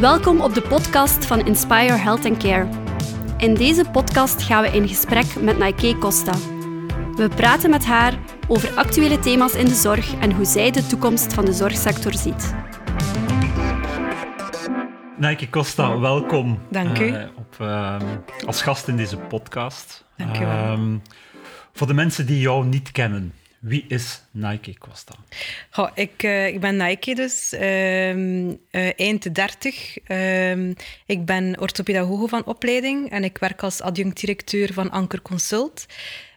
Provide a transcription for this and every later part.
Welkom op de podcast van Inspire Health and Care. In deze podcast gaan we in gesprek met Nike Costa. We praten met haar over actuele thema's in de zorg en hoe zij de toekomst van de zorgsector ziet. Nike Costa, welkom. Dank u. eh, op, ehm, als gast in deze podcast. Dank u wel. Ehm, voor de mensen die jou niet kennen, wie is Nike Costa? Goh, ik, eh, ik ben Nike dus, eh, eind 30. Ehm, ik ben orthopedagoge van opleiding en ik werk als adjunct-directeur van Anker Consult.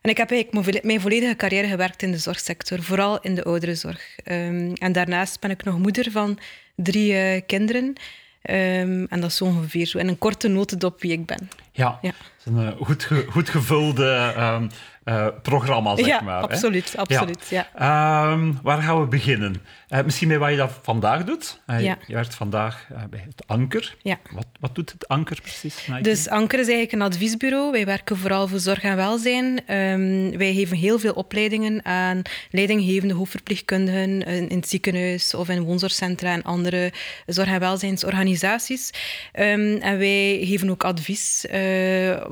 En ik heb eigenlijk mijn volle- mijn volledige carrière gewerkt in de zorgsector, vooral in de ouderenzorg. Ehm, en daarnaast ben ik nog moeder van drie eh, kinderen. Ehm, en dat is zo ongeveer zo in een korte notendop wie ik ben. Ja, Ja. Een eh, goed, ge- goed gevulde ehm, eh, programma, zeg ja, maar. hè? absoluut. absoluut ja. Ehm, waar gaan we beginnen? Eh, misschien met wat je dat vandaag doet. Ja. Je werkt vandaag bij het Anker. Ja. Wat, wat doet het Anker precies? Dus Anker is eigenlijk een adviesbureau. Wij werken vooral voor zorg en welzijn. Ehm, wij geven heel veel opleidingen aan leidinggevende hoofdverpleegkundigen in, in het ziekenhuis of in woonzorgcentra en andere zorg- en welzijnsorganisaties. En wij geven ook advies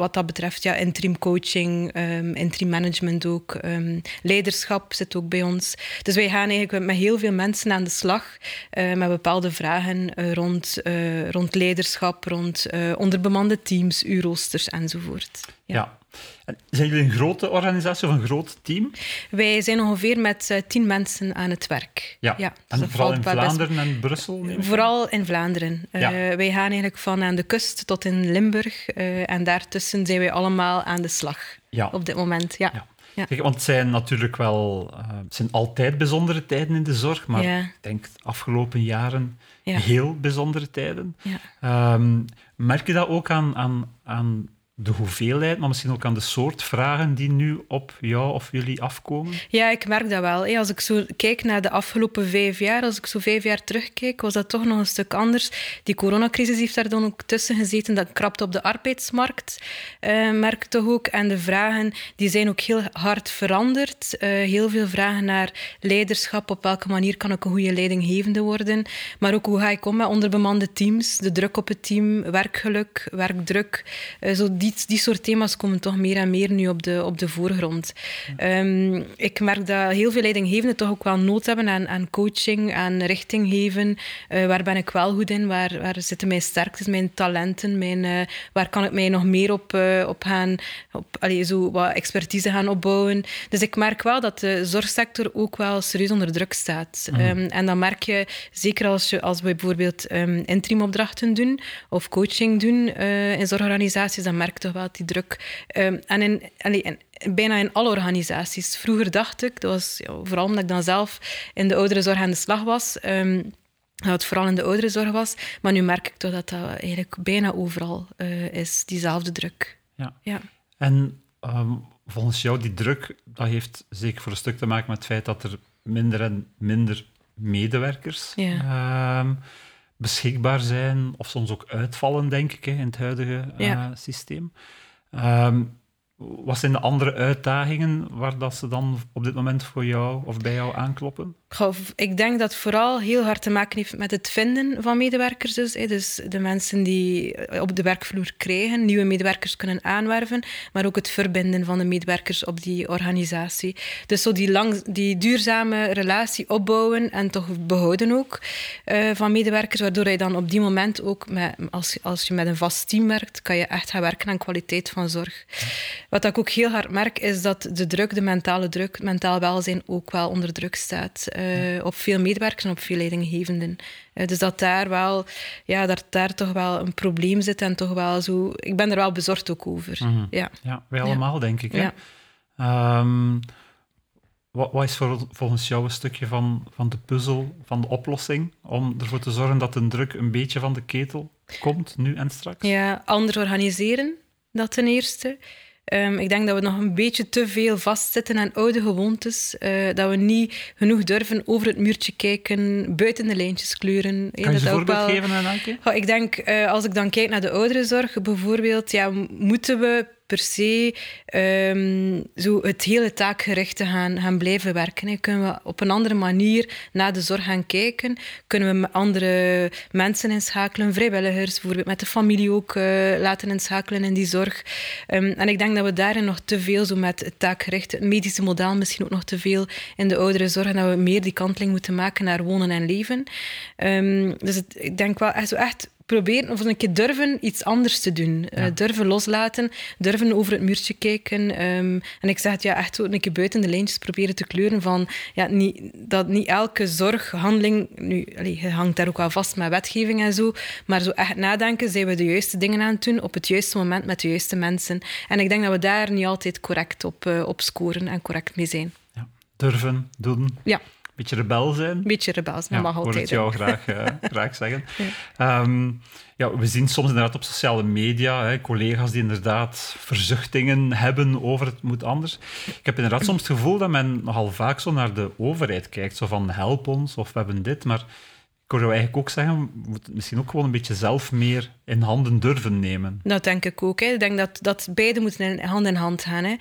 wat dat betreft. Ja, interim coaching, ehm, interim management ook. ehm, leiderschap zit ook bij ons. Dus wij gaan eigenlijk met heel veel mensen aan de slag eh, met bepaalde vragen eh, rond, eh, rond leiderschap, rond onderbemande teams, uurroosters enzovoort. Ja. En zijn jullie een grote organisatie of een groot team? Wij zijn ongeveer met eh, tien mensen aan het werk. Ja. en vooral in best- Vlaanderen en Brussel? ik aan? Vooral in Vlaanderen. Eh, Ja. Wij gaan eigenlijk van aan de kust tot in Limburg. eh, en daartussen zijn wij allemaal aan de slag Ja. op dit moment. Ja. Ja. Ja. Kijk, want het zijn natuurlijk wel... eh, het zijn altijd bijzondere tijden in de zorg, maar Ja. ik denk de afgelopen jaren Ja. heel bijzondere tijden. Ehm, merk je dat ook aan, aan, aan de hoeveelheid, maar misschien ook aan de soort vragen die nu op jou of jullie afkomen? Ja, ik merk dat wel. Als ik zo kijk naar de afgelopen vijf jaar, als ik zo vijf jaar terugkijk, was dat toch nog een stuk anders. Die coronacrisis heeft daar dan ook tussen gezeten. Dat krapt op de arbeidsmarkt, eh, merk toch ook. En de vragen die zijn ook heel hard veranderd. Eh, heel veel vragen naar leiderschap. Op welke manier kan ik een goede leidinggevende worden? Maar ook hoe ga ik om met onderbemande teams? De druk op het team, werkgeluk, werkdruk. Eh, zo die, die soort thema's komen toch meer en meer nu op de, op de voorgrond. Ehm, ik merk dat heel veel leidinggevenden toch ook wel nood hebben aan, aan coaching, aan richting geven. Eh, waar ben ik wel goed in? Waar, waar zitten mijn sterktes, mijn talenten? Mijn, eh, waar kan ik mij nog meer op, eh, op gaan, op, allee, zo wat expertise gaan opbouwen? Dus ik merk wel dat de zorgsector ook wel serieus onder druk staat. Ehm, en dan merk je, zeker als, je, als we bijvoorbeeld um, interimopdrachten doen of coaching doen in zorgorganisaties, dan merk je toch wel die druk. Ehm, en in, allee, in- bijna in alle organisaties. Vroeger dacht ik, dat was ja, vooral omdat ik dan zelf in de ouderenzorg aan de slag was, ehm, dat het vooral in de ouderenzorg was. Maar nu merk ik toch dat dat eigenlijk bijna overal eh, is, diezelfde druk. Ja. Ja. En ehm, volgens jou, die druk, dat heeft zeker voor een stuk te maken met het feit dat er minder en minder medewerkers Ja. Beschikbaar zijn, of soms ook uitvallen, denk ik, hè, in het huidige eh, systeem. Ehm, wat zijn de andere uitdagingen waar dat ze dan op dit moment voor jou of bij jou aankloppen? Ik denk dat het vooral heel hard te maken heeft met het vinden van medewerkers. Dus, dus de mensen die op de werkvloer krijgen, nieuwe medewerkers kunnen aanwerven, maar ook het verbinden van de medewerkers op die organisatie. Dus zo die, lang, die duurzame relatie opbouwen en toch behouden ook eh, van medewerkers, waardoor je dan op die moment ook, met, als, als je met een vast team werkt, kan je echt gaan werken aan kwaliteit van zorg. Wat ik ook heel hard merk, is dat de druk, de mentale druk, mentaal welzijn ook wel onder druk staat. Eh, Op veel medewerkers en op veel leidinggevenden. Eh, dus dat daar wel, ja, dat daar toch wel een probleem zit en toch wel zo... Ik ben er wel bezorgd ook over. Ja. Ja, wij Ja. allemaal, denk ik. Hè? Ja. Ehm, wat, wat is voor, volgens jou een stukje van, van de puzzel, van de oplossing, om ervoor te zorgen dat de druk een beetje van de ketel komt, nu en straks? Ja, anders organiseren, dat ten eerste. Ehm, ik denk dat we nog een beetje te veel vastzitten aan oude gewoontes. eh, dat we niet genoeg durven over het muurtje kijken, buiten de lijntjes kleuren. Kan je dat een voorbeeld wel- geven, Anke? Goh, ik denk, eh, als ik dan kijk naar de ouderenzorg, bijvoorbeeld, ja, moeten we per se ehm, zo het hele taakgericht gaan, gaan blijven werken. Kunnen we op een andere manier naar de zorg gaan kijken? Kunnen we andere mensen inschakelen, vrijwilligers, bijvoorbeeld met de familie ook uh, laten inschakelen in die zorg? Um, en ik denk dat we daarin nog te veel zo met het taakgericht, het medische model misschien ook nog te veel in de oudere zorg, dat we meer die kanteling moeten maken naar wonen en leven. Um, dus ik denk wel echt, zo echt proberen of een keer durven iets anders te doen. Uh, durven loslaten, durven over het muurtje kijken. Um, en ik zeg het ja, echt zo een keer buiten de lijntjes proberen te kleuren van ja, niet, dat niet elke zorghandeling, nu allee, je hangt daar ook wel vast met wetgeving en zo, maar zo echt nadenken, zijn we de juiste dingen aan het doen op het juiste moment met de juiste mensen. En ik denk dat we daar niet altijd correct op, uh, op scoren en correct mee zijn. Ja. Durven, doen. Ja beetje rebel zijn. Beetje rebel zijn, ja, mag altijd. Ik het jou graag, uh, graag zeggen. Ja. Um, ja. we zien soms inderdaad op sociale media hè, collega's die inderdaad verzuchtingen hebben over het moet anders. Ik heb inderdaad soms het gevoel dat men nogal vaak zo naar de overheid kijkt, zo van help ons of we hebben dit, maar ik jou eigenlijk ook zeggen, misschien ook gewoon een beetje zelf meer in handen durven nemen. Dat denk ik ook. Hè. Ik denk dat, dat beide moeten hand in hand gaan. Hè.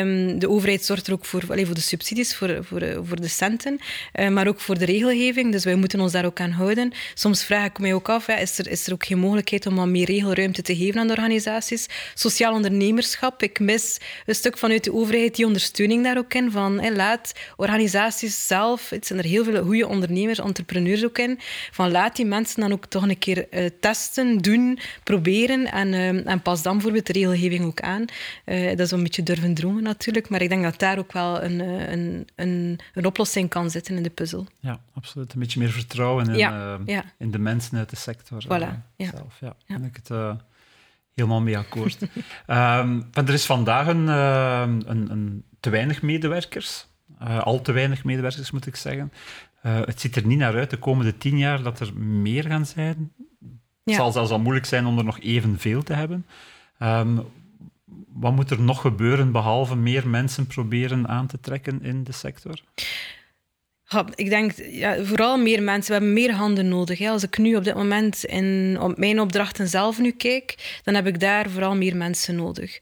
Um, de overheid zorgt er ook voor, allez, voor de subsidies, voor, voor, voor de centen, uh, maar ook voor de regelgeving. Dus wij moeten ons daar ook aan houden. Soms vraag ik mij ook af, hè, is, er, is er ook geen mogelijkheid om wat meer regelruimte te geven aan de organisaties? Sociaal ondernemerschap, ik mis een stuk vanuit de overheid die ondersteuning daar ook in. Van, hè, laat organisaties zelf, het zijn er heel veel goede ondernemers, entrepreneurs ook in, van laat die mensen dan ook toch een keer uh, testen, doen, proberen en, uh, en pas dan bijvoorbeeld de regelgeving ook aan. Uh, dat is een beetje durven dromen natuurlijk, maar ik denk dat daar ook wel een, een, een, een oplossing kan zitten in de puzzel. Ja, absoluut. Een beetje meer vertrouwen in, ja, ja. in de mensen uit de sector voilà, ja. zelf. Ja, ja. ik het helemaal mee akkoord. um, er is vandaag een, een, een te weinig medewerkers. Uh, al te weinig medewerkers, moet ik zeggen. Uh, het ziet er niet naar uit de komende tien jaar dat er meer gaan zijn. Het zal zelfs al moeilijk zijn om er nog evenveel te hebben. Um, wat moet er nog gebeuren behalve meer mensen proberen aan te trekken in de sector? Ik denk ja, vooral meer mensen. We hebben meer handen nodig. Hè. Als ik nu op dit moment in, op mijn opdrachten zelf nu kijk, dan heb ik daar vooral meer mensen nodig.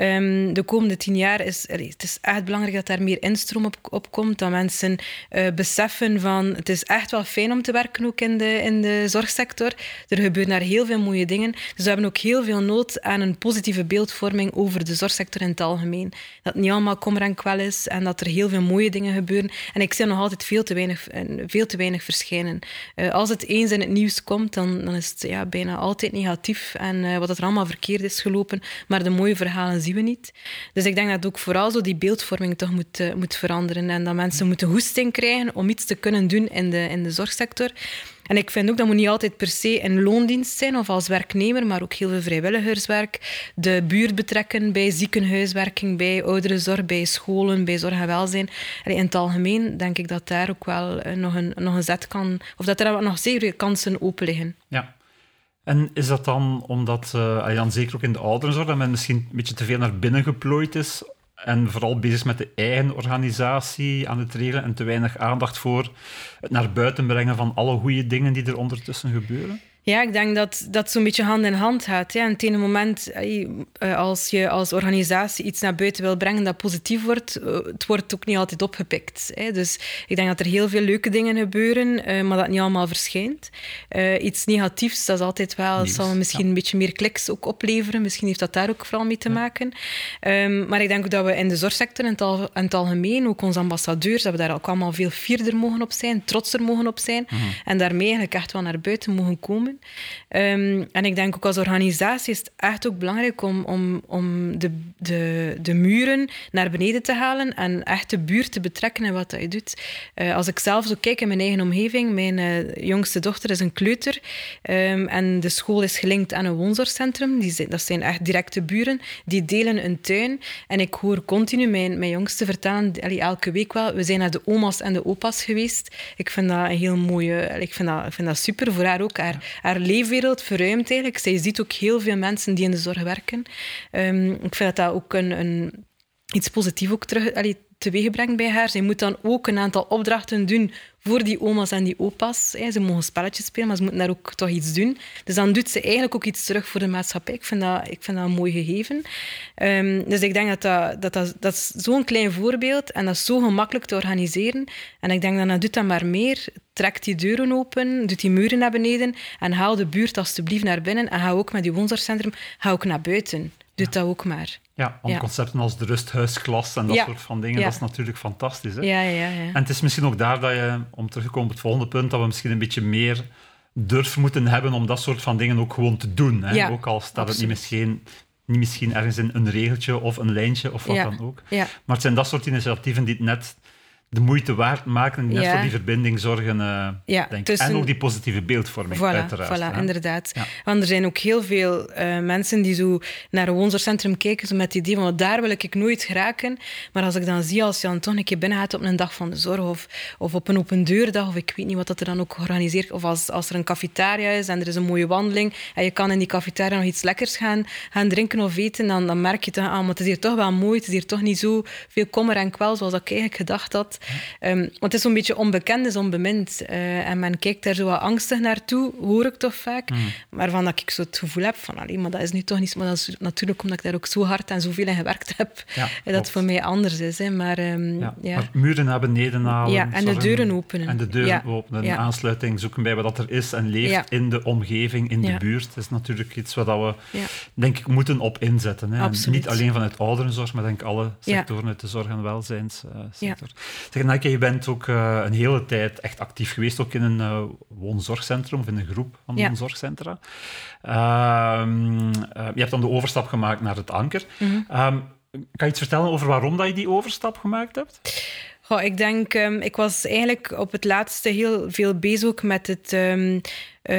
Um, de komende tien jaar is het is echt belangrijk dat daar meer instroom op, komt. Dat mensen uh, beseffen van het is echt wel fijn om te werken ook in de, in de zorgsector. Er gebeuren daar heel veel mooie dingen. Dus we hebben ook heel veel nood aan een positieve beeldvorming over de zorgsector in het algemeen. Dat het niet allemaal kommer en kwel is en dat er heel veel mooie dingen gebeuren. En ik zie nog altijd veel te weinig, veel te weinig verschijnen. Uh, als het eens in het nieuws komt, dan, dan is het ja, bijna altijd negatief en uh, wat er allemaal verkeerd is gelopen. Maar de mooie verhalen zien we niet. Dus ik denk dat ook vooral zo die beeldvorming toch moet, moet veranderen en dat mensen moeten hoesting krijgen om iets te kunnen doen in de, in de zorgsector. En ik vind ook dat moet niet altijd per se in loondienst zijn of als werknemer, maar ook heel veel vrijwilligerswerk. De buurt betrekken bij ziekenhuiswerking, bij ouderenzorg, bij scholen, bij zorg en welzijn. In het algemeen denk ik dat daar ook wel nog een, nog een zet kan, of dat er nog zeker kansen open liggen. Ja. En is dat dan omdat, uh, dan zeker ook in de ouderenzorg, dat men misschien een beetje te veel naar binnen geplooid is en vooral bezig met de eigen organisatie aan het regelen en te weinig aandacht voor het naar buiten brengen van alle goede dingen die er ondertussen gebeuren? Ja, ik denk dat dat zo'n beetje hand in hand gaat. Ja. En het ene moment, eh, als je als organisatie iets naar buiten wil brengen dat positief wordt, eh, het wordt ook niet altijd opgepikt. Dus ik denk dat er heel veel leuke dingen gebeuren, eh, maar dat niet allemaal verschijnt. Iets negatiefs, dat is altijd wel, dat zal misschien een beetje meer kliks ook opleveren. Misschien heeft dat daar ook vooral mee te maken. Ehm, maar ik denk ook dat we in de zorgsector in het, algemeen, ook onze ambassadeurs, dat we daar ook allemaal veel vierder mogen op zijn, trotser mogen op zijn. Mhm. En daarmee eigenlijk echt wel naar buiten mogen komen. Um, en ik denk ook als organisatie is het echt ook belangrijk om, om, om de, de, de muren naar beneden te halen en echt de buurt te betrekken in wat je doet. Uh, als ik zelf zo kijk in mijn eigen omgeving, mijn uh, jongste dochter is een kleuter um, en de school is gelinkt aan een woonzorgcentrum. Die, dat zijn echt directe buren. Die delen een tuin. En ik hoor continu mijn, mijn jongste vertellen, elke week wel, we zijn naar de oma's en de opa's geweest. Ik vind dat een heel mooie... Ik vind dat, ik vind dat super voor haar ook. Haar, haar leefwereld verruimt eigenlijk. Zij ziet ook heel veel mensen die in de zorg werken. Um, ik vind dat dat ook een, een iets positiefs ook terug, teweeg bij haar. Zij moet dan ook een aantal opdrachten doen voor die oma's en die opa's. Ze mogen spelletjes spelen, maar ze moeten daar ook toch iets doen. Dus dan doet ze eigenlijk ook iets terug voor de maatschappij. Ik vind dat, ik vind dat een mooi gegeven. Um, dus ik denk dat dat, dat, dat, zo'n klein voorbeeld en dat is zo gemakkelijk te organiseren. En ik denk dat dat doet dat maar meer. Trek die deuren open, doet die muren naar beneden en haal de buurt alstublieft naar binnen. En ga ook met die woonzorgcentrum ga ook naar buiten. Doe dat ook maar. Ja, want concepten als de rusthuisklas en dat soort van dingen, dat is natuurlijk fantastisch. Hè? Ja, ja, ja. En het is misschien ook daar dat je, om terug te komen op het volgende punt, dat we misschien een beetje meer durf moeten hebben om dat soort van dingen ook gewoon te doen. Hè? ook al staat het niet misschien, niet misschien ergens in een regeltje of een lijntje of wat dan ook. Maar het zijn dat soort initiatieven die het net de moeite waard maken en net voor die verbinding zorgen. Uh, ja, denk En ook die positieve beeldvorming, voilà, uiteraard. Voilà, inderdaad. Want er zijn ook heel veel uh, mensen die zo naar een woonzorgcentrum kijken zo met het idee van daar wil ik nooit geraken. Maar als ik dan zie, als je dan toch een keer binnen gaat op een dag van de zorg of, of op een open deurdag, of ik weet niet wat dat er dan ook georganiseerd of als, als er een cafetaria is en er is een mooie wandeling en je kan in die cafetaria nog iets lekkers gaan, gaan drinken of eten, dan, dan merk je toch aan, maar het is hier toch wel mooi, het is hier toch niet zo veel kommer en kwel zoals ik eigenlijk gedacht had. Um, want het is zo'n beetje onbekend is onbemind. Uh, en men kijkt daar zo wat angstig naartoe, hoor ik toch vaak. Mm. Maar van dat ik zo het gevoel heb van, allee, maar dat is nu toch niet... Maar dat is natuurlijk omdat ik daar ook zo hard en zoveel in gewerkt heb, ja, dat het voor mij anders is. Hè. Maar, um, ja, ja. maar muren naar beneden halen. Ja, en de deuren openen. En de deuren openen, aansluiting zoeken bij wat er is en leeft in de omgeving, in de buurt. Dat is natuurlijk iets wat we, denk ik, moeten op inzetten. Hè. Niet alleen vanuit ouderenzorg, maar denk alle sectoren uit de zorg- en welzijnssector. Zeg, Nike, je bent ook uh, een hele tijd echt actief geweest, ook in een uh, woonzorgcentrum of in een groep van ja. woonzorgcentra. Uh, je hebt dan de overstap gemaakt naar het Anker. Mm -hmm. kan je iets vertellen over waarom dat je die overstap gemaakt hebt? Goh, ik denk, um, ik was eigenlijk op het laatste heel veel bezig met het uh,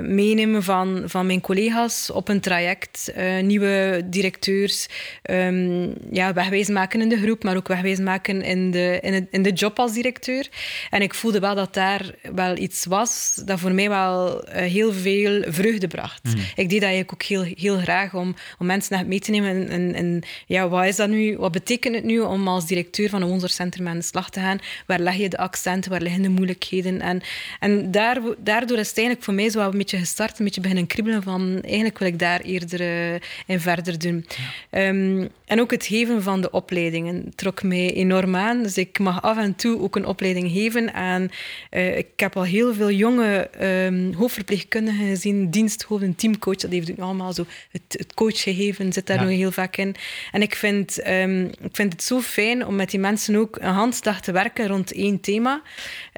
meenemen van, van mijn collega's op een traject. Uh, nieuwe directeurs um, ja, wegwijs maken in de groep, maar ook wegwijs maken in de, in, het, in de job als directeur. En ik voelde wel dat daar wel iets was dat voor mij wel uh, heel veel vreugde bracht. Mm. Ik deed dat eigenlijk ook heel, heel graag om, om mensen naar mee te nemen. En, en, ja, wat is dat nu? Wat betekent het nu om als directeur van een woonzorgcentrum aan de slag te gaan? Waar leg je de accenten? Waar liggen de moeilijkheden? En, en daar, daardoor is het eigenlijk voor mij zo wel een beetje gestart, een beetje beginnen kriebelen van eigenlijk wil ik daar eerder uh, in verder doen. Um, en ook het geven van de opleidingen trok mij enorm aan. Dus ik mag af en toe ook een opleiding geven aan... Uh, ik heb al heel veel jonge um, hoofdverpleegkundigen gezien, diensthoofden, teamcoach, dat heeft allemaal zo het, het coachgegeven zit daar ja. nog heel vaak in. En ik vind, um, ik vind het zo fijn om met die mensen ook een handslag te werken rond één thema.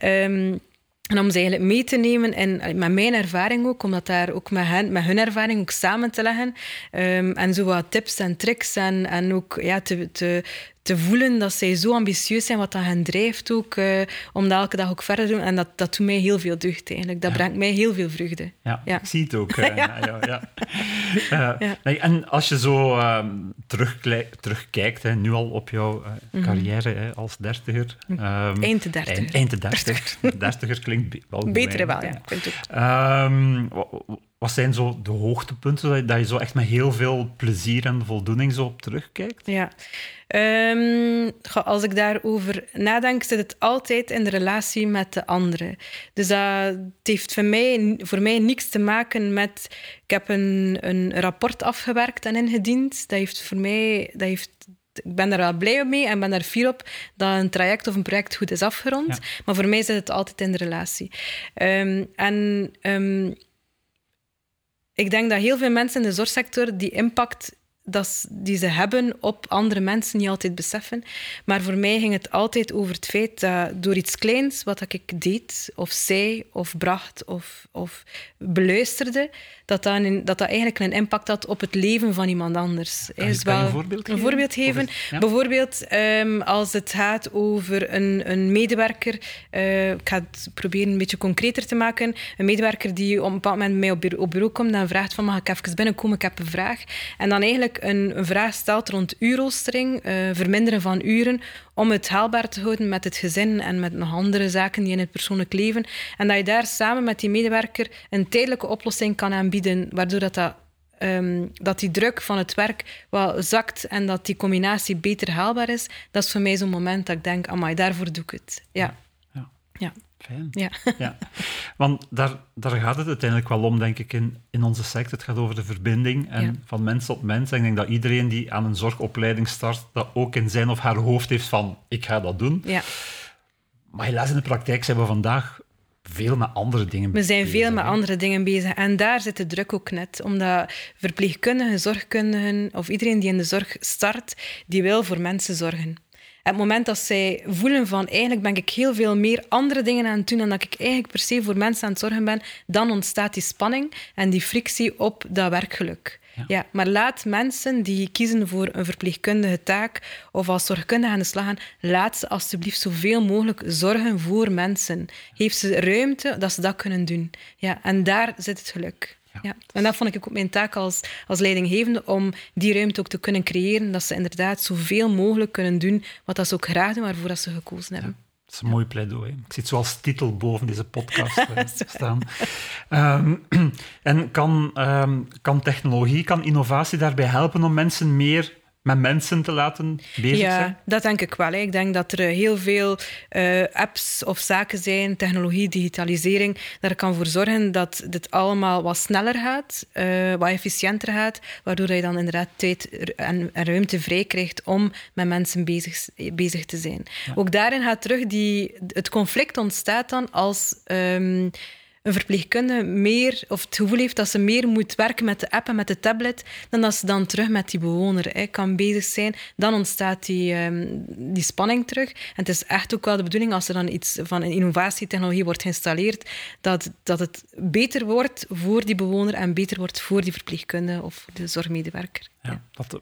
Um, en om ze eigenlijk mee te nemen en met mijn ervaring ook, om dat daar ook met, hen, met hun ervaring ook samen te leggen. Um, en zo wat tips en tricks en, en ook ja, te, te, te voelen dat zij zo ambitieus zijn, wat dat hen drijft ook, uh, om dat elke dag ook verder te doen. En dat, dat doet mij heel veel deugd eigenlijk. Dat brengt mij heel veel vreugde. Ja, ik zie het ook. Uh, ja. Ja, uh, nee, en als je zo ehm, terugkijkt, hè, nu al op jouw mm -hmm. carrière hè, als dertiger. Um, eind de dertiger. Eind de dertiger. dertiger klinkt wel. Beter wel, ja. Um, wat zijn zo de hoogtepunten dat je zo echt met heel veel plezier en voldoening zo op terugkijkt? Ja. Um, als ik daarover nadenk, zit het altijd in de relatie met de andere. Dus dat heeft voor mij, voor mij niks te maken met... Ik heb een, een rapport afgewerkt en ingediend. Dat heeft voor mij... Dat heeft ik ben daar wel blij mee en ben daar fier op dat een traject of een project goed is afgerond. Maar voor mij zit het altijd in de relatie. Um, en um, ik denk dat heel veel mensen in de zorgsector die impact dat, die ze hebben op andere mensen niet altijd beseffen. Maar voor mij ging het altijd over het feit dat door iets kleins wat ik deed, of zei, of bracht, of, of beluisterde, dat dat, een, dat dat eigenlijk een impact had op het leven van iemand anders. Kan je, wel een voorbeeld geven? Een voorbeeld geven. Bijvoorbeeld um, als het gaat over een, een medewerker, uh, ik ga het proberen een beetje concreter te maken, een medewerker die op een bepaald moment bij mij op bureau, op bureau komt en vraagt van mag ik even binnenkomen, ik heb een vraag. En dan eigenlijk een, vraag stelt rond uurroostering, uh, verminderen van uren, om het haalbaar te houden met het gezin en met nog andere zaken die in het persoonlijk leven. En dat je daar samen met die medewerker een tijdelijke oplossing kan aanbieden, waardoor dat, dat ehm, dat die druk van het werk wel zakt en dat die combinatie beter haalbaar is, dat is voor mij zo'n moment dat ik denk, amai, daarvoor doe ik het. Ja. Ja. Fijn. Ja. ja. Want daar, daar gaat het uiteindelijk wel om, denk ik, in, in onze sector. Het gaat over de verbinding en Ja. van mens tot mens. En ik denk dat iedereen die aan een zorgopleiding start, dat ook in zijn of haar hoofd heeft van, ik ga dat doen. ja. Maar helaas in de praktijk zijn we vandaag veel met andere dingen We zijn bezig, veel met andere dingen bezig. En daar zit de druk ook net. Omdat verpleegkundigen, zorgkundigen of iedereen die in de zorg start, die wil voor mensen zorgen. En het moment dat zij voelen van eigenlijk ben ik heel veel meer andere dingen aan het doen dan dat ik eigenlijk per se voor mensen aan het zorgen ben, dan ontstaat die spanning en die frictie op dat werkgeluk. Ja. maar laat mensen die kiezen voor een verpleegkundige taak of als zorgkundige aan de slag gaan, laat ze alsjeblieft zoveel mogelijk zorgen voor mensen. Geef ze ruimte dat ze dat kunnen doen. Ja, en daar zit het geluk. Ja. Ja. En dat vond ik ook mijn taak als, als leidinggevende, om die ruimte ook te kunnen creëren, dat ze inderdaad zoveel mogelijk kunnen doen wat dat ze ook graag doen, waarvoor dat ze gekozen hebben. Dat is een mooi pleidooi. Ik zie het zo als titel boven deze podcast eh, staan. Ehm, en kan, ehm, kan technologie, kan innovatie daarbij helpen om mensen meer met mensen te laten bezig ja, zijn? dat denk ik wel. hè. Ik denk dat er eh, heel veel eh, apps of zaken zijn, technologie, digitalisering, dat er kan voor zorgen dat dit allemaal wat sneller gaat, eh, wat efficiënter gaat, waardoor je dan inderdaad tijd en, en ruimte vrij krijgt om met mensen bezig, bezig te zijn. Ook daarin gaat terug die, het conflict ontstaat dan als... ehm, een verpleegkundige meer, of het gevoel heeft dat ze meer moet werken met de app en met de tablet, dan dat ze dan terug met die bewoner hè, kan bezig zijn. Dan ontstaat die, ehm, die spanning terug. En het is echt ook wel de bedoeling, als er dan iets van een innovatietechnologie wordt geïnstalleerd, dat, dat het beter wordt voor die bewoner en beter wordt voor die verpleegkundige of de zorgmedewerker. Ja, dat de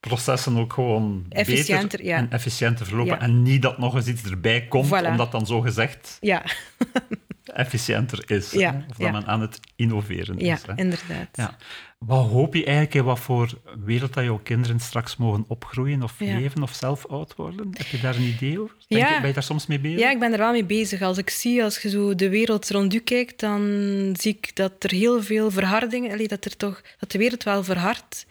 processen ook gewoon Efficiënter, beter ja. en efficiënter verlopen. En niet dat nog eens iets erbij komt, Voilà. omdat dan zo gezegd Ja, efficiënter is. Ja? Of dat ja. men aan het innoveren ja is. Hè? inderdaad. Ja. Wat hoop je eigenlijk in wat voor wereld dat jouw kinderen straks mogen opgroeien of Ja. leven of zelf oud worden? Heb je daar een idee over? Denk Ja. je, ben je daar soms mee bezig? Ja, ik ben er wel mee bezig. Als ik zie, als je zo de wereld rond u kijkt, dan zie ik dat er heel veel verharding, allee, dat, er toch, dat de wereld wel verhardt.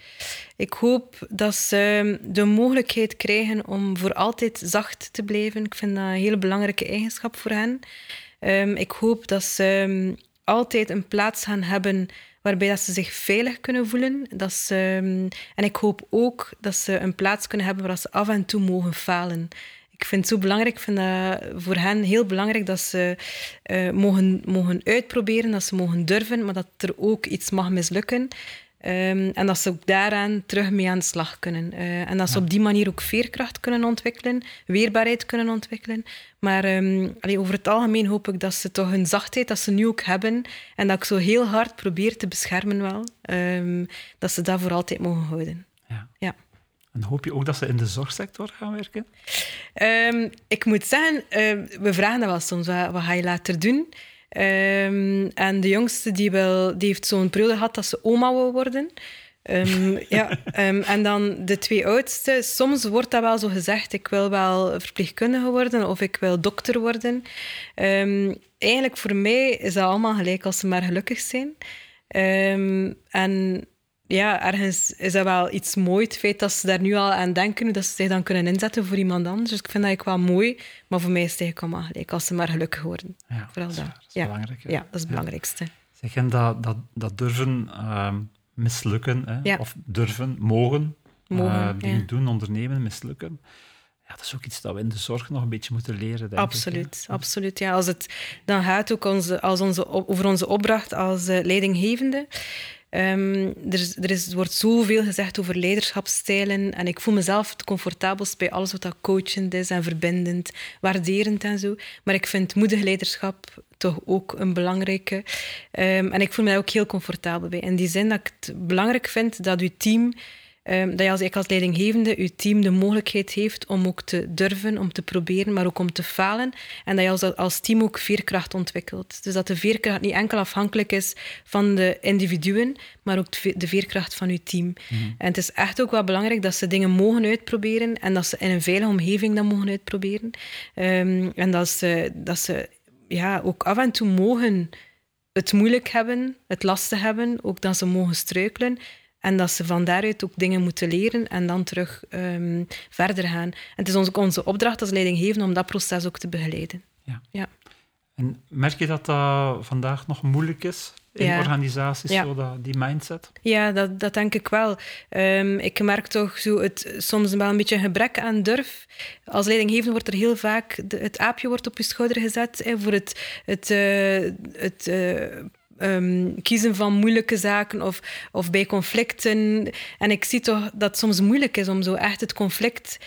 Ik hoop dat ze de mogelijkheid krijgen om voor altijd zacht te blijven. Ik vind dat een hele belangrijke eigenschap voor hen. Ehm, ik hoop dat ze ehm, altijd een plaats gaan hebben waarbij dat ze zich veilig kunnen voelen. Dat ze, ehm, en ik hoop ook dat ze een plaats kunnen hebben waar ze af en toe mogen falen. Ik vind het zo belangrijk, ik vind voor hen heel belangrijk dat ze eh, mogen, mogen uitproberen, dat ze mogen durven, maar dat er ook iets mag mislukken. Ehm, en dat ze ook daaraan terug mee aan de slag kunnen. Eh, en dat ze op die manier ook veerkracht kunnen ontwikkelen, weerbaarheid kunnen ontwikkelen. Maar ehm, allee, over het algemeen hoop ik dat ze toch hun zachtheid, dat ze nu ook hebben, en dat ik zo heel hard probeer te beschermen wel, ehm, dat ze dat voor altijd mogen houden. Ja. Ja. En hoop je ook dat ze in de zorgsector gaan werken? Ik moet zeggen, ehm, we vragen dat wel soms, wat, wat ga je later doen? Ehm, en de jongste die, wel, die heeft zo'n periode gehad dat ze oma wil worden. Ehm, ja, ehm, en dan de twee oudste, soms wordt dat wel zo gezegd, ik wil wel verpleegkundige worden of ik wil dokter worden. Eigenlijk voor mij is dat allemaal gelijk als ze maar gelukkig zijn. En ja, ergens is dat wel iets moois, het feit dat ze daar nu al aan denken, dat ze zich dan kunnen inzetten voor iemand anders. Dus ik vind dat ik wel mooi, maar voor mij is het eigenlijk allemaal gelijk, als ze maar gelukkig worden. Ja, Vooral dat is, dat. waar. Dat is Ja. belangrijk. hè? Ja, dat is het belangrijkste. Zeg, en dat, dat, dat durven ehm, mislukken, hè? Ja. of durven, mogen, Mogen, eh, dingen doen, ondernemen, mislukken. Ja, dat is ook iets dat we in de zorg nog een beetje moeten leren, denk ik, hè. Absoluut, absoluut. Ja, als het dan gaat ook onze, als onze, over onze opdracht als eh, leidinggevende. Ehm, er, is, er is, wordt zoveel gezegd over leiderschapsstijlen en ik voel mezelf het comfortabelst bij alles wat dat coachend is en verbindend, waarderend en zo. Maar ik vind moedig leiderschap toch ook een belangrijke. Ehm, en ik voel me daar ook heel comfortabel bij. In die zin dat ik het belangrijk vind dat uw team Ehm, dat je als, ik als leidinggevende je team de mogelijkheid heeft om ook te durven, om te proberen, maar ook om te falen. En dat je als, als team ook veerkracht ontwikkelt. Dus dat de veerkracht niet enkel afhankelijk is van de individuen, maar ook de ve- de veerkracht van je team. En het is echt ook wel belangrijk dat ze dingen mogen uitproberen en dat ze in een veilige omgeving dat mogen uitproberen. Ehm, en dat ze, dat ze ja, ook af en toe mogen het moeilijk hebben, het lastig hebben, ook dat ze mogen struikelen. En dat ze van daaruit ook dingen moeten leren en dan terug ehm, verder gaan. En het is onze, onze opdracht als leidinggeven om dat proces ook te begeleiden. Ja. ja. En merk je dat dat vandaag nog moeilijk is in Ja. organisaties, Ja. zo dat, die mindset? Ja, dat, dat denk ik wel. Ehm, ik merk toch zo het, soms wel een beetje een gebrek aan durf. Als leidinggevende wordt er heel vaak de- het aapje wordt op je schouder gezet voor het, het, eh, het eh, ehm, kiezen van moeilijke zaken of, of bij conflicten. En ik zie toch dat het soms moeilijk is om zo echt het conflict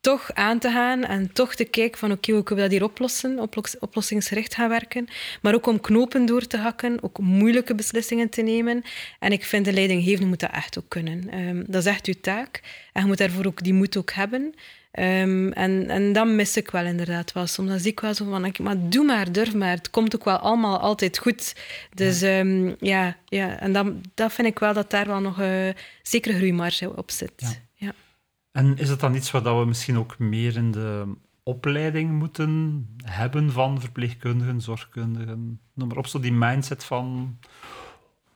toch aan te gaan en toch te kijken van oké, hoe kunnen we dat hier oplossen, oplos- oplossingsgericht gaan werken, maar ook om knopen door te hakken, ook moeilijke beslissingen te nemen. En ik vind de leidinggevende moet dat echt ook kunnen. Ehm, dat is echt uw taak en je moet daarvoor ook die moed ook hebben. Ehm, en, en dat mis ik wel inderdaad wel. Soms dan zie ik wel zo van, maar doe maar, durf maar. Het komt ook wel allemaal altijd goed. Dus ja, ja, ja. en dat, dat vind ik wel dat daar wel nog een zekere groeimarge op zit. Ja. Ja. En is het dan iets wat we misschien ook meer in de opleiding moeten hebben van verpleegkundigen, zorgkundigen? Noem maar op, zo die mindset van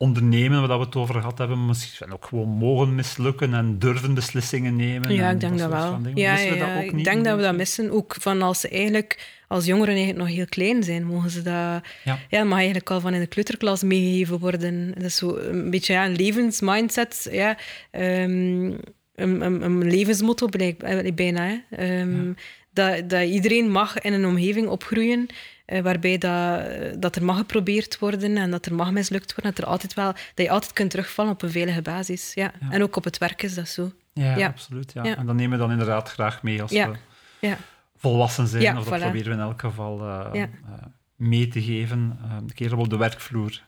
ondernemen, waar we het over gehad hebben, misschien ook gewoon mogen mislukken en durven beslissingen nemen. Ja, ik denk dat wel. Ja, we ja, dat ook ik niet denk een dat we dat missen. Ook van als ze eigenlijk als jongeren eigenlijk nog heel klein zijn, mogen ze dat... Ja. Ja, mag eigenlijk al van in de kleuterklas meegegeven worden. Dat is zo een beetje ja, een levensmindset. Ja, ehm, een, een, een levensmotto blijk- eh, bijna. Hè. Ehm, dat, dat iedereen mag in een omgeving opgroeien eh, waarbij dat, dat er mag geprobeerd worden en dat er mag mislukt worden. Dat, er altijd wel, dat je altijd kunt terugvallen op een veilige basis. Ja. Ja. En ook op het werk is dat zo. Ja, Ja. absoluut. Ja. Ja. En dat nemen we dan inderdaad graag mee als Ja. we Ja. volwassen zijn. Of dat voilà. proberen we in elk geval eh, eh, mee te geven. een keer op de werkvloer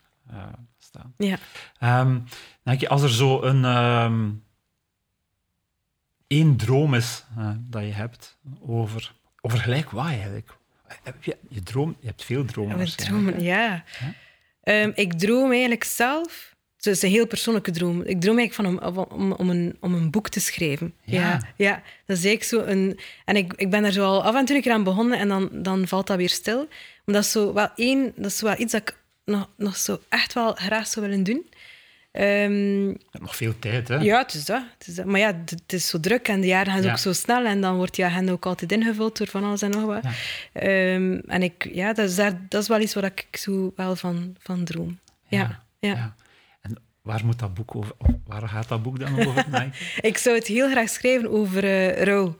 staan. Ja. Ehm, denk je, als er zo een ehm, één droom is eh, dat je hebt over, over gelijk wat eigenlijk? Heb je, je, droom, je hebt veel dromen. Waarschijnlijk, dromen, ja. Ja? Ehm, ik droom eigenlijk zelf... Het is een heel persoonlijke droom. Ik droom eigenlijk van om, om, om, een, om een boek te schrijven. Ja. ja, ja. Dat is eigenlijk zo een... En ik, ik ben daar zo al af en toe een keer aan begonnen en dan, dan valt dat weer stil. Maar dat is zo wel één... Dat is wel iets dat ik nog, nog zo echt wel graag zou willen doen. Je hebt nog veel tijd, hè? ja, het is dat. Het is dat. Maar ja, het, is zo druk en de jaren gaan Ja. ook zo snel. En dan wordt die agenda ook altijd ingevuld door van alles en nog wat. Ja. Ehm, en ik, ja, dat is, daar, dat is wel iets waar ik zo wel van, van droom. Ja, ja. En waar moet dat boek over? Waar gaat dat boek dan over? Ik zou het heel graag schrijven over eh, rouw.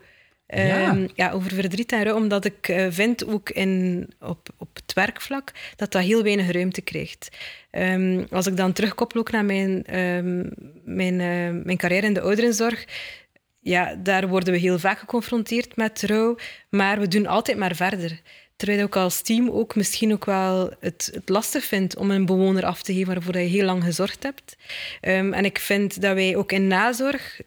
Ja. Ehm, ja, over verdriet en rouw, omdat ik eh, vind ook in, op, op het werkvlak dat dat heel weinig ruimte krijgt. Ehm, als ik dan terugkoppel ook naar mijn, ehm, mijn, eh, mijn carrière in de ouderenzorg, ja, daar worden we heel vaak geconfronteerd met rouw, maar we doen altijd maar verder. Terwijl je ook als team ook misschien ook wel het, het lastig vindt om een bewoner af te geven waarvoor je heel lang gezorgd hebt. En ik vind dat wij ook in nazorg,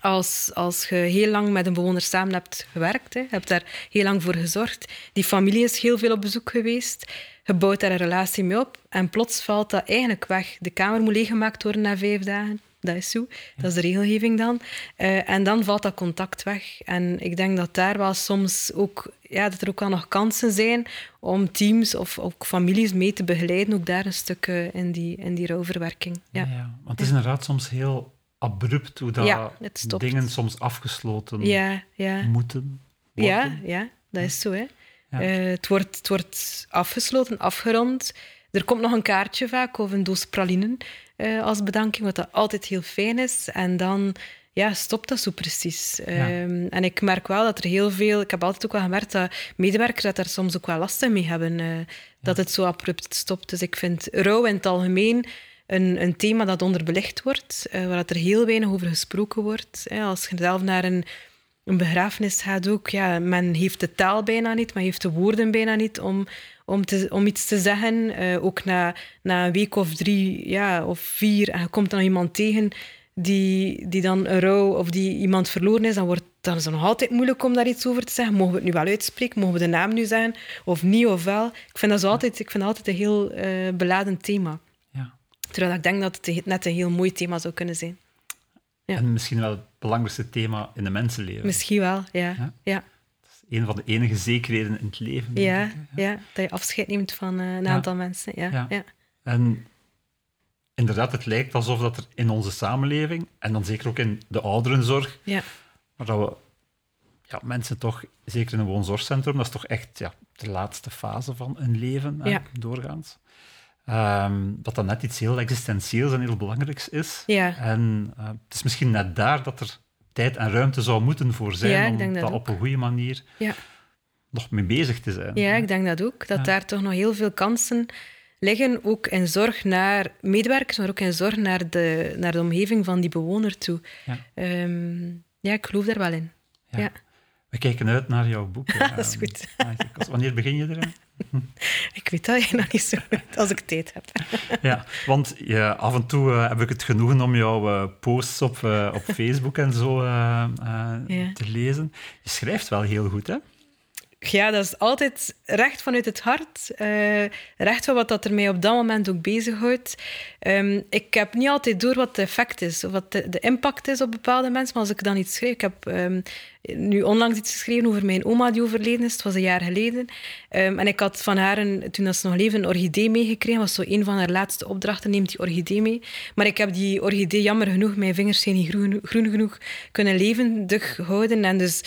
als, als je heel lang met een bewoner samen hebt gewerkt, hè, hebt daar heel lang voor gezorgd, die familie is heel veel op bezoek geweest, je bouwt daar een relatie mee op en plots valt dat eigenlijk weg. De kamer moet leeggemaakt worden na vijf dagen. Dat is zo. Dat is de regelgeving dan. Eh, en dan valt dat contact weg. En ik denk dat daar wel soms ook, ja, dat er ook wel nog kansen zijn om teams of ook families mee te begeleiden, ook daar een stuk eh, in, die, in die rouwverwerking. Ja. Ja. Want het is inderdaad soms heel abrupt hoe dat Ja, dingen soms afgesloten Ja, ja. moeten worden. Ja, ja, dat is zo. Hè. Eh, het, wordt, het wordt afgesloten, afgerond. Er komt nog een kaartje vaak of een doos pralinen eh, als bedanking, wat dat altijd heel fijn is. En dan ja, stopt dat zo precies. Ehm, en ik merk wel dat er heel veel... Ik heb altijd ook wel gemerkt dat medewerkers dat daar soms ook wel last mee hebben. eh, Dat het zo abrupt stopt. Dus ik vind rouw in het algemeen een, een thema dat onderbelicht wordt, eh, waar er heel weinig over gesproken wordt. Als je zelf naar een een begrafenis gaat ook, ja, men heeft de taal bijna niet, men heeft de woorden bijna niet om, om, te, om iets te zeggen. Eh, ook na, na een week of drie ja, of vier, en je komt dan iemand tegen die, die dan een rouw of die iemand verloren is, dan wordt dan is het nog altijd moeilijk om daar iets over te zeggen. Mogen we het nu wel uitspreken? Mogen we de naam nu zeggen? Of niet of wel? Ik vind dat, altijd, ik vind altijd een heel eh, beladen thema. Terwijl ik denk dat het net een heel mooi thema zou kunnen zijn. Ja. En misschien wel het belangrijkste thema in de mensenleven. Misschien wel, ja. Ja? ja. Dat is een van de enige zekerheden in het leven. Ja, ik, ja, dat je afscheid neemt van eh, een aantal mensen. Ja, Ja. En inderdaad, het lijkt alsof dat er in onze samenleving, en dan zeker ook in de ouderenzorg, Ja. maar dat we ja, mensen toch, zeker in een woonzorgcentrum, dat is toch echt ja, de laatste fase van een leven, hè, doorgaans. Ehm, dat dat net iets heel existentieels en heel belangrijks is. Ja. En eh, het is misschien net daar dat er tijd en ruimte zou moeten voor zijn Ja, om dat op een goede manier Ja. nog mee bezig te zijn. Ja, ik denk dat ook. Dat daar toch nog heel veel kansen liggen, ook in zorg naar medewerkers, maar ook in zorg naar de, naar de omgeving van die bewoner toe. Ja. Ehm, ja, ik geloof daar wel in. Ja. We kijken uit naar jouw boek. Dat is goed. ja, Wanneer begin je eraan? Ik weet dat eigenlijk nog niet zo goed, als ik tijd heb. Ja, want ja, af en toe eh, heb ik het genoegen om jouw eh, posts op, eh, op Facebook en zo Ja. te lezen. Je schrijft wel heel goed, hè? Ja, dat is altijd recht vanuit het hart. eh, recht van wat dat er mij op dat moment ook bezighoudt. Ehm ik heb niet altijd door wat het effect is, of wat de, de impact is op bepaalde mensen. Maar als ik dan iets schrijf... Ik heb ehm, nu onlangs iets geschreven over mijn oma die overleden is. Het was een jaar geleden. Ehm, en ik had van haar, een, toen dat ze nog leefde, een orchidee meegekregen. Dat was zo een van haar laatste opdrachten, neemt die orchidee mee. Maar ik heb die orchidee, jammer genoeg, mijn vingers zijn niet groen, groen genoeg, kunnen levendig houden. En dus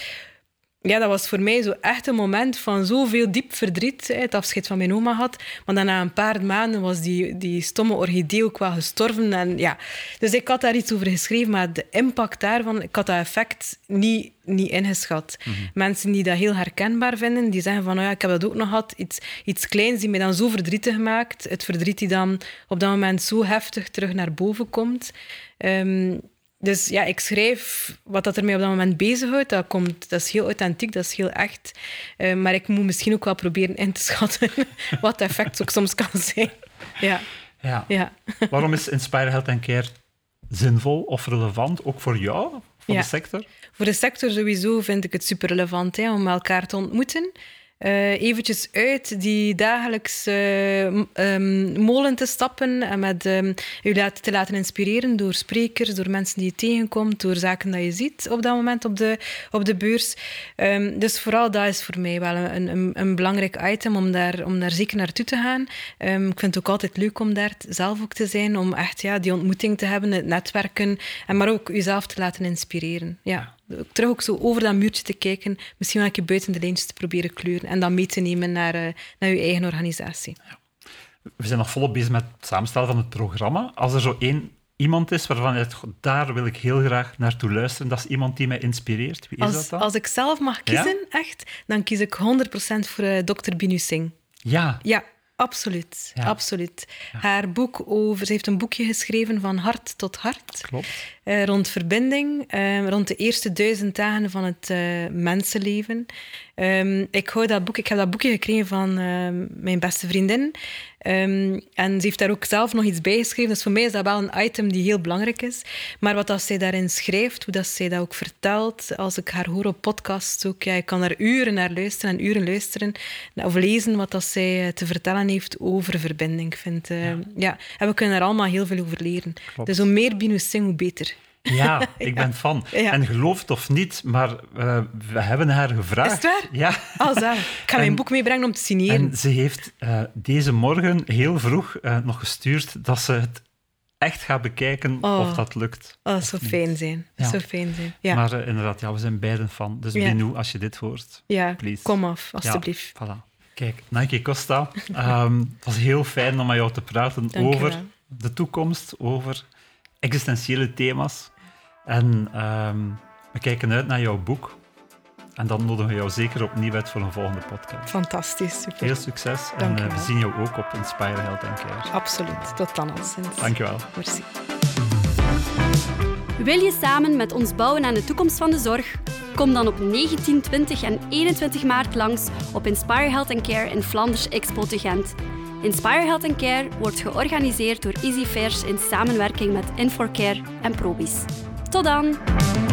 ja, dat was voor mij zo echt een moment van zoveel diep verdriet. Het afscheid van mijn oma had. Maar dan na een paar maanden was die, die stomme orchidee ook wel gestorven. En ja, dus ik had daar iets over geschreven, maar de impact daarvan, ik had dat effect niet, niet ingeschat. Mensen die dat heel herkenbaar vinden, die zeggen van, oh ja, ik heb dat ook nog gehad. Iets, iets kleins die mij dan zo verdrietig maakt. Het verdriet die dan op dat moment zo heftig terug naar boven komt. Ehm, dus ja, ik schrijf wat dat er mij op dat moment bezighoudt. Dat, komt, dat is heel authentiek, dat is heel echt. Eh, maar ik moet misschien ook wel proberen in te schatten wat het effect ook soms kan zijn. Ja, Ja. ja. Waarom is Inspire Health and Care zinvol of relevant, ook voor jou, voor Ja. de sector? Voor de sector sowieso vind ik het super relevant hè, om elkaar te ontmoeten. Eh eventjes uit die dagelijkse eh, ehm, molen te stappen en met je laat- te laten inspireren door sprekers, door mensen die je tegenkomt, door zaken die je ziet op dat moment op de, op de beurs. Ehm, dus vooral dat is voor mij wel een, een, een belangrijk item om daar, om daar zeker naartoe te gaan. Ik vind het ook altijd leuk om daar zelf ook te zijn, om echt ja, die ontmoeting te hebben, het netwerken, en maar ook jezelf te laten inspireren. Ja. Terug ook zo over dat muurtje te kijken, misschien wel een keer buiten de lijntjes te proberen kleuren en dat mee te nemen naar, eh, naar je eigen organisatie. We zijn nog volop bezig met het samenstellen van het programma. Als er zo één iemand is waarvan je zegt, "Goh, daar wil ik heel graag naartoe luisteren, dat is iemand die mij inspireert. Wie is Als, dat dan? als ik zelf mag kiezen, echt, dan kies ik 100% voor eh, Dr. Binu Singh. Ja, Ja, absoluut. Ja. absoluut. Haar boek over... Ze heeft een boekje geschreven van hart tot hart. klopt. eh, rond verbinding, eh, rond de eerste duizend dagen van het eh, mensenleven. Ehm, ik, hou dat boek, ik heb dat boekje gekregen van ehm, mijn beste vriendin. Ehm, en ze heeft daar ook zelf nog iets bij geschreven. Dus voor mij is dat wel een item die heel belangrijk is. Maar wat dat zij daarin schrijft, hoe dat zij dat ook vertelt, als ik haar hoor op podcasts ook, ja, ik kan daar uren naar luisteren en uren luisteren of lezen wat dat zij eh, te vertellen heeft over verbinding. Vind, ja. En we kunnen er allemaal heel veel over leren. Klopt. Dus hoe meer Binu Singh, hoe beter. Ja, ik ben fan. Ja. En geloof het of niet, maar eh, we hebben haar gevraagd. Is het waar? Ja. Zalig. Ik ga mijn boek meebrengen om te signeren. En ze heeft eh, deze morgen heel vroeg eh, nog gestuurd dat ze het echt gaat bekijken Oh. of dat lukt. Oh, dat zou fijn zijn. Ja. zou fijn zijn. Ja, Maar inderdaad, ja, we zijn beiden fan. Dus. Binu, als je dit hoort, ja. please. kom af, alstublieft. Voilà. Kijk, Nike Costa, ehm, het was heel fijn om met jou te praten Dank over de toekomst, over existentiële thema's. En ehm, we kijken uit naar jouw boek. En dan nodigen we jou zeker opnieuw uit voor een volgende podcast. Fantastisch, super. Veel succes Dank en eh, we zien jou ook op Inspire Health and Care. Absoluut. Tot dan al sinds. Dankjewel. Merci. Wil je samen met ons bouwen aan de toekomst van de zorg? Kom dan op 19, 20 en 21 maart langs op Inspire Health Care in Flanders Expo te Gent. Inspire Health Care wordt georganiseerd door EasyFairs in samenwerking met Inforcare en Probis. Tot dan!